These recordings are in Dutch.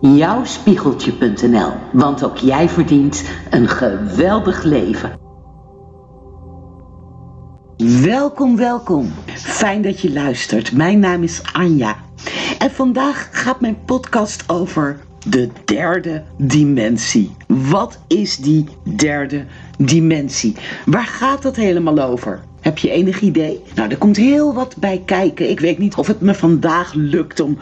Jouwspiegeltje.nl, want ook jij verdient een geweldig leven. Welkom, welkom. Fijn dat je luistert. Mijn naam is Anja. En vandaag gaat mijn podcast over de derde dimensie. Wat is die derde dimensie? Waar gaat het helemaal over? Heb je enig idee? Nou, er komt heel wat bij kijken. Ik weet niet of het me vandaag lukt om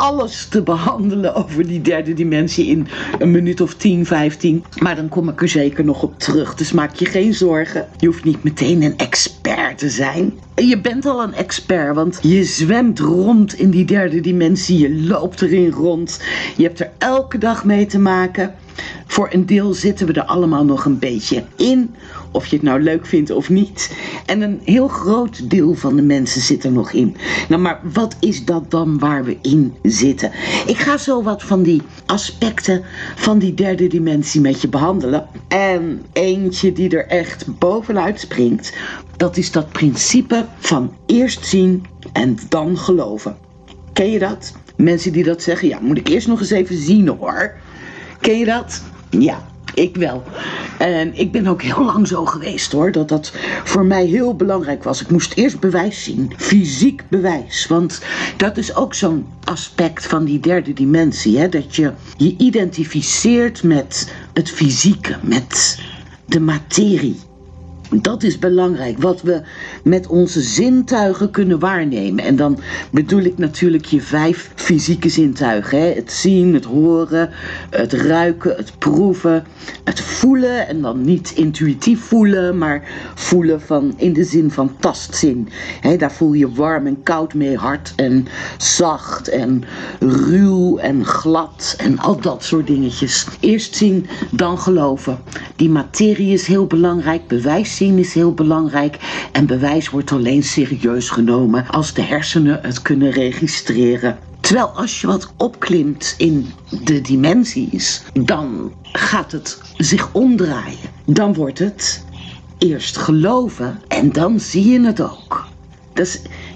alles te behandelen over die derde dimensie in een minuut of 10, 15. Maar dan kom ik er zeker nog op terug. Dus maak je geen zorgen. Je hoeft niet meteen een expert te zijn. Je bent al een expert, want je zwemt rond in die derde dimensie. Je loopt erin rond. Je hebt er elke dag mee te maken. Voor een deel zitten we er allemaal nog een beetje in, of je het nou leuk vindt of niet. En een heel groot deel van de mensen zit er nog in. Nou, maar wat is dat dan waar we in zitten? Ik ga zo wat van die aspecten van die derde dimensie met je behandelen. En eentje die er echt bovenuit springt, dat is dat principe van eerst zien en dan geloven. Ken je dat? Mensen die dat zeggen, ja, moet ik eerst nog eens even zien hoor. Ken je dat? Ja, ik wel. En ik ben ook heel lang zo geweest hoor, dat dat voor mij heel belangrijk was. Ik moest eerst bewijs zien, fysiek bewijs. Want dat is ook zo'n aspect van die derde dimensie. Hè? Dat je je identificeert met het fysieke, met de materie. Dat is belangrijk, wat we met onze zintuigen kunnen waarnemen. En dan bedoel ik natuurlijk je vijf fysieke zintuigen. Hè? Het zien, het horen, het ruiken, het proeven, het voelen. En dan niet intuïtief voelen, maar voelen van, in de zin van tastzin. Hè? Daar voel je warm en koud mee, hard en zacht en ruw en glad en al dat soort dingetjes. Eerst zien, dan geloven. Die materie is heel belangrijk, bewijs is heel belangrijk en bewijs wordt alleen serieus genomen als de hersenen het kunnen registreren. Terwijl als je wat opklimt in de dimensies, dan gaat het zich omdraaien. Dan wordt het eerst geloven en dan zie je het ook.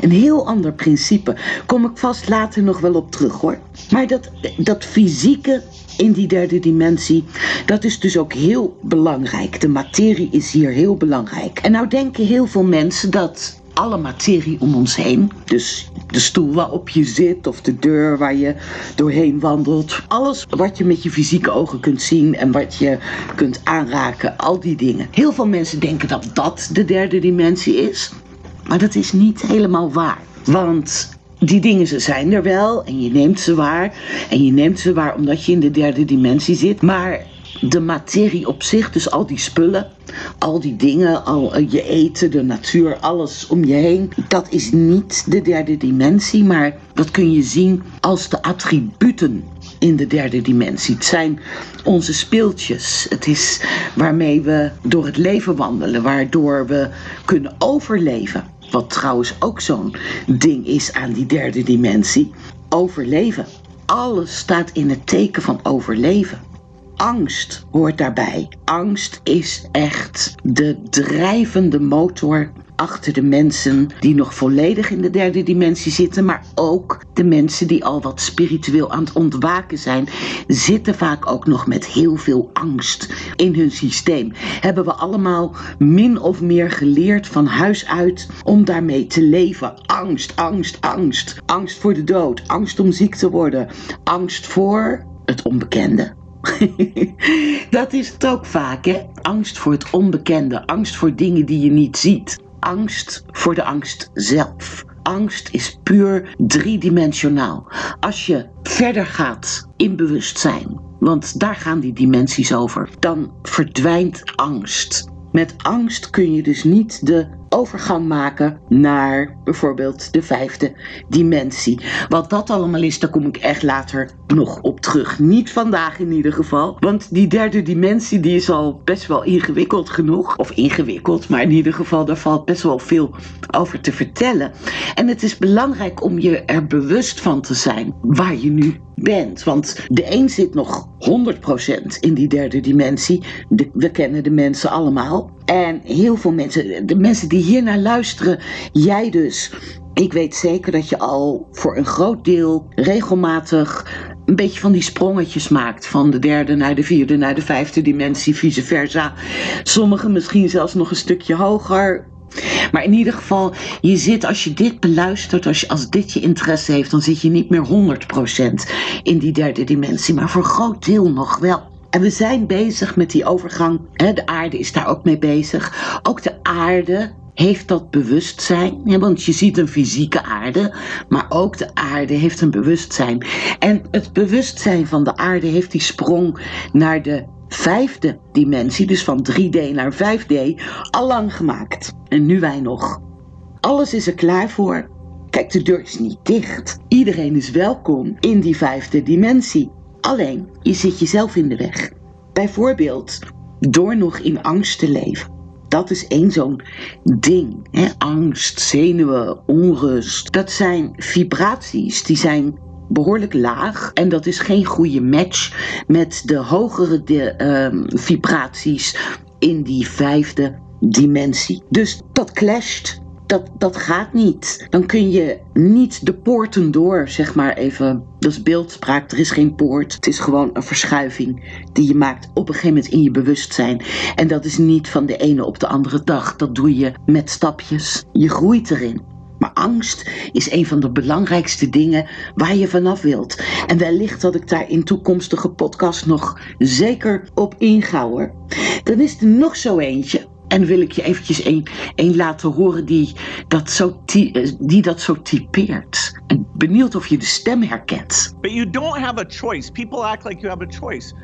Een heel ander principe. Kom ik vast later nog wel op terug hoor. Maar dat, dat fysieke in die derde dimensie. Dat is dus ook heel belangrijk. De materie is hier heel belangrijk. En nou denken heel veel mensen dat alle materie om ons heen, dus de stoel waarop je zit of de deur waar je doorheen wandelt, alles wat je met je fysieke ogen kunt zien en wat je kunt aanraken, al die dingen. Heel veel mensen denken dat dat de derde dimensie is, maar dat is niet helemaal waar. Want die dingen ze zijn er wel en je neemt ze waar. En je neemt ze waar omdat je in de derde dimensie zit. Maar de materie op zich, dus al die spullen, al die dingen, al eh, je eten, de natuur, alles om je heen, dat is niet de derde dimensie, maar dat kun je zien als de attributen in de derde dimensie. Het zijn onze speeltjes. Het is waarmee we door het leven wandelen, waardoor we kunnen overleven. Wat trouwens ook zo'n ding is aan die derde dimensie. Overleven. Alles staat in het teken van overleven. Angst hoort daarbij. Angst is echt de drijvende motor achter de mensen die nog volledig in de derde dimensie zitten, maar ook de mensen die al wat spiritueel aan het ontwaken zijn, zitten vaak ook nog met heel veel angst in hun systeem. Hebben we allemaal min of meer geleerd van huis uit om daarmee te leven. Angst, angst, angst. Angst voor de dood, angst om ziek te worden, angst voor het onbekende. dat is het ook vaak, hè? Angst voor het onbekende, angst voor dingen die je niet ziet angst voor de angst zelf. Angst is puur driedimensionaal. Als je verder gaat in bewustzijn, want daar gaan die dimensies over, dan verdwijnt angst. Met angst kun je dus niet de overgang maken naar bijvoorbeeld de vijfde dimensie. Wat dat allemaal is, daar kom ik echt later nog op terug. Niet vandaag in ieder geval. Want die derde dimensie die is al best wel ingewikkeld genoeg. Of ingewikkeld, maar in ieder geval daar valt best wel veel over te vertellen. En het is belangrijk om je er bewust van te zijn waar je nu bent. Want de een zit nog 100% in die derde dimensie. we kennen de mensen allemaal. En heel veel mensen, de mensen die hier naar luisteren, jij dus. Ik weet zeker dat je al voor een groot deel regelmatig een beetje van die sprongetjes maakt. Van de derde naar de vierde naar de vijfde dimensie, vice versa. Sommigen misschien zelfs nog een stukje hoger. Maar in ieder geval, je zit als je dit beluistert, als, je, als dit je interesse heeft, dan zit je niet meer 100% in die derde dimensie, maar voor een groot deel nog wel. En we zijn bezig met die overgang. De aarde is daar ook mee bezig. Ook de aarde heeft dat bewustzijn. Ja, want je ziet een fysieke aarde, maar ook de aarde heeft een bewustzijn. En het bewustzijn van de aarde heeft die sprong naar de vijfde dimensie, dus van 3D naar 5D, al lang gemaakt. En nu wij nog. Alles is er klaar voor. Kijk, de deur is niet dicht. Iedereen is welkom in die vijfde dimensie. Alleen, je zit jezelf in de weg. Bijvoorbeeld, door nog in angst te leven. Dat is één zo'n ding. Hè? Angst, zenuwen, onrust. Dat zijn vibraties die zijn behoorlijk laag. En dat is geen goede match met de hogere ehm, vibraties in die vijfde dimensie. Dus dat clasht. Dat, dat gaat niet. Dan kun je niet de poorten door, zeg maar even. Dat is beeldspraak, er is geen poort. Het is gewoon een verschuiving die je maakt op een gegeven moment in je bewustzijn. En dat is niet van de ene op de andere dag. Dat doe je met stapjes. Je groeit erin. Maar angst is een van de belangrijkste dingen waar je vanaf wilt. En wellicht dat ik daar in toekomstige podcasts nog zeker op inga hoor. Dan is er nog zo eentje. En wil ik je eventjes een, een laten horen die dat, zo die dat zo typeert. En benieuwd of je de stem herkent. But you don't have a choice. People act like you have a choice.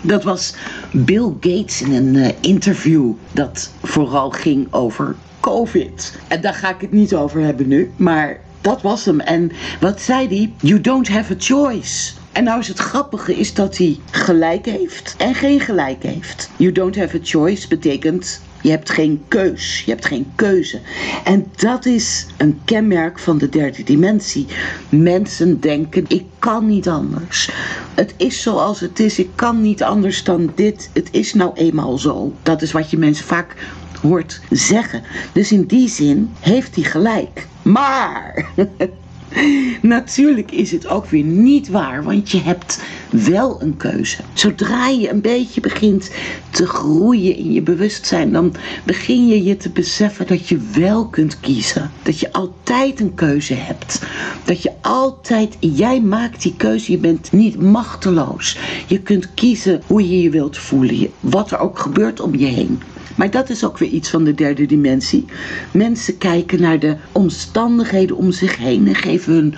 Dat was Bill Gates in een uh, interview dat vooral ging over COVID. En daar ga ik het niet over hebben nu, maar dat was hem. En wat zei hij? You don't have a choice. En nou is het grappige is dat hij gelijk heeft en geen gelijk heeft. You don't have a choice betekent je hebt geen keus. Je hebt geen keuze. En dat is een kenmerk van de derde dimensie. Mensen denken, ik kan niet anders. Het is zoals het is. Ik kan niet anders dan dit. Het is nou eenmaal zo. Dat is wat je mensen vaak hoort zeggen. Dus in die zin heeft hij gelijk. Maar natuurlijk is het ook weer niet waar, want je hebt wel een keuze. Zodra je een beetje begint te groeien in je bewustzijn, dan begin je je te beseffen dat je wel kunt kiezen. Dat je altijd een keuze hebt. Dat je altijd, jij maakt die keuze, je bent niet machteloos. Je kunt kiezen hoe je je wilt voelen, wat er ook gebeurt om je heen. Maar dat is ook weer iets van de derde dimensie. Mensen kijken naar de omstandigheden om zich heen en geven hun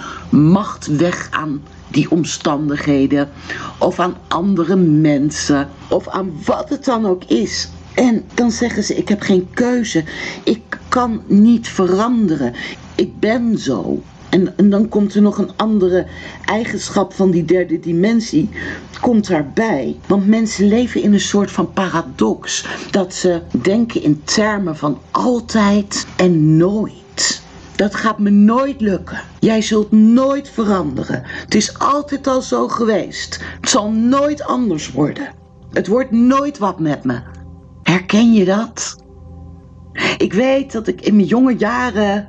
macht weg aan die omstandigheden of aan andere mensen of aan wat het dan ook is. En dan zeggen ze: Ik heb geen keuze. Ik kan niet veranderen. Ik ben zo. En, en, dan komt er nog een andere eigenschap van die derde dimensie, komt daarbij. Want mensen leven in een soort van paradox. Dat ze denken in termen van altijd en nooit. Dat gaat me nooit lukken. Jij zult nooit veranderen. Het is altijd al zo geweest. Het zal nooit anders worden. Het wordt nooit wat met me. Herken je dat? Ik weet dat ik in mijn jonge jaren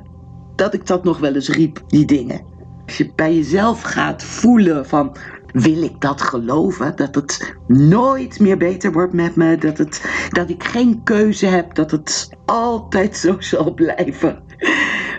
dat ik dat nog wel eens riep, die dingen. Als je bij jezelf gaat voelen van, wil ik dat geloven? Dat het nooit meer beter wordt met me? Dat, het, dat ik geen keuze heb? Dat het altijd zo zal blijven?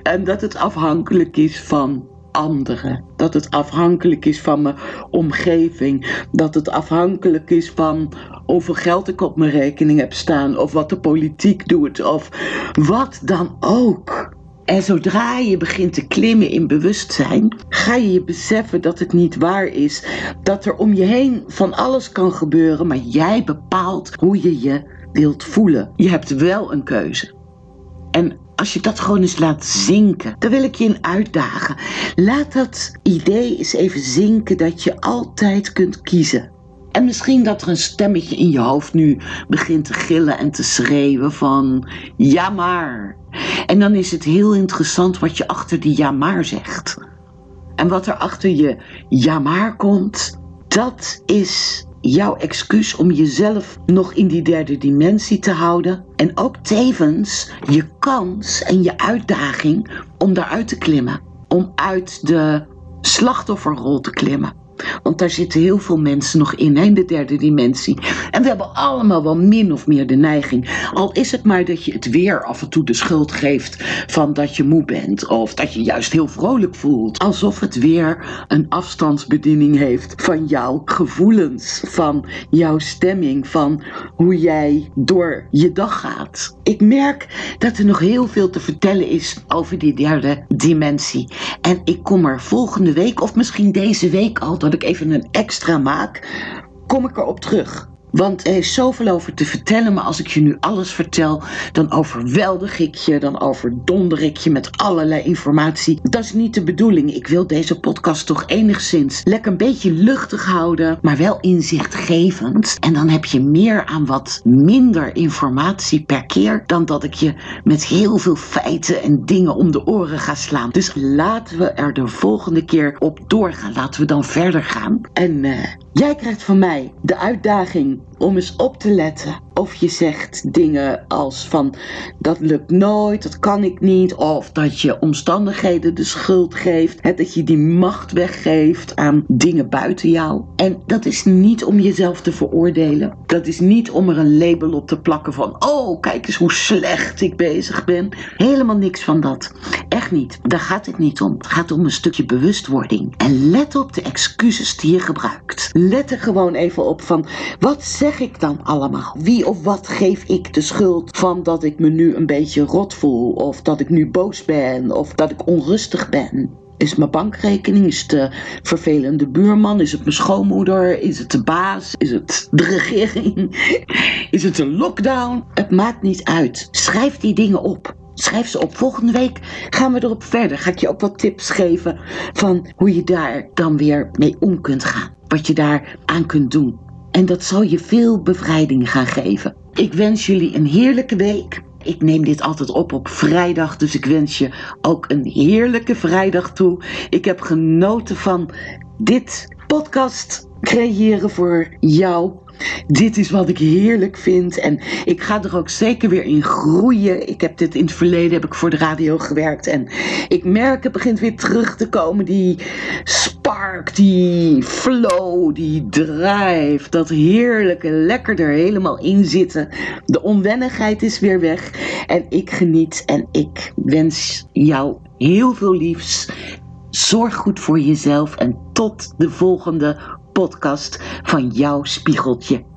En dat het afhankelijk is van anderen. Dat het afhankelijk is van mijn omgeving. Dat het afhankelijk is van hoeveel geld ik op mijn rekening heb staan. Of wat de politiek doet. Of wat dan ook. En zodra je begint te klimmen in bewustzijn, ga je je beseffen dat het niet waar is. Dat er om je heen van alles kan gebeuren, maar jij bepaalt hoe je je wilt voelen. Je hebt wel een keuze. En als je dat gewoon eens laat zinken, dan wil ik je in uitdagen. Laat dat idee eens even zinken dat je altijd kunt kiezen. En misschien dat er een stemmetje in je hoofd nu begint te gillen en te schreeuwen van ja maar. En dan is het heel interessant wat je achter die ja maar zegt. En wat er achter je ja maar komt, dat is jouw excuus om jezelf nog in die derde dimensie te houden. En ook tevens je kans en je uitdaging om daaruit te klimmen. Om uit de slachtofferrol te klimmen. Want daar zitten heel veel mensen nog in, in de derde dimensie. En we hebben allemaal wel min of meer de neiging. Al is het maar dat je het weer af en toe de schuld geeft van dat je moe bent. Of dat je juist heel vrolijk voelt. Alsof het weer een afstandsbediening heeft van jouw gevoelens. Van jouw stemming. Van hoe jij door je dag gaat. Ik merk dat er nog heel veel te vertellen is over die derde dimensie. En ik kom er volgende week, of misschien deze week al, dat ik even een extra maak, kom ik erop terug. Want er is zoveel over te vertellen, maar als ik je nu alles vertel, dan overweldig ik je, dan overdonder ik je met allerlei informatie. Dat is niet de bedoeling. Ik wil deze podcast toch enigszins lekker een beetje luchtig houden, maar wel inzichtgevend. En dan heb je meer aan wat minder informatie per keer dan dat ik je met heel veel feiten en dingen om de oren ga slaan. Dus laten we er de volgende keer op doorgaan. Laten we dan verder gaan. En uh, Jij krijgt van mij de uitdaging om eens op te letten of je zegt dingen als van dat lukt nooit, dat kan ik niet, of dat je omstandigheden de schuld geeft, dat je die macht weggeeft aan dingen buiten jou. En dat is niet om jezelf te veroordelen. Dat is niet om er een label op te plakken van oh kijk eens hoe slecht ik bezig ben. Helemaal niks van dat. Echt niet. Daar gaat het niet om. Het gaat om een stukje bewustwording. En let op de excuses die je gebruikt. Let er gewoon even op van wat zeg ik dan allemaal? Wie of wat geef ik de schuld van dat ik me nu een beetje rot voel? Of dat ik nu boos ben? Of dat ik onrustig ben? Is mijn bankrekening? Is het de vervelende buurman? Is het mijn schoonmoeder? Is het de baas? Is het de regering? Is het een lockdown? Het maakt niet uit. Schrijf die dingen op. Schrijf ze op. Volgende week gaan we erop verder. Ga ik je ook wat tips geven van hoe je daar dan weer mee om kunt gaan. Wat je daar aan kunt doen. En dat zal je veel bevrijding gaan geven. Ik wens jullie een heerlijke week. Ik neem dit altijd op op vrijdag, dus ik wens je ook een heerlijke vrijdag toe. Ik heb genoten van dit podcast creëren voor jou. Dit is wat ik heerlijk vind en ik ga er ook zeker weer in groeien. Ik heb dit in het verleden heb ik voor de radio gewerkt en ik merk het begint weer terug te komen die spark, die flow, die drive, dat heerlijke lekker er helemaal in zitten. De onwennigheid is weer weg en ik geniet en ik wens jou heel veel liefs. Zorg goed voor jezelf en tot de volgende podcast van jouw spiegeltje.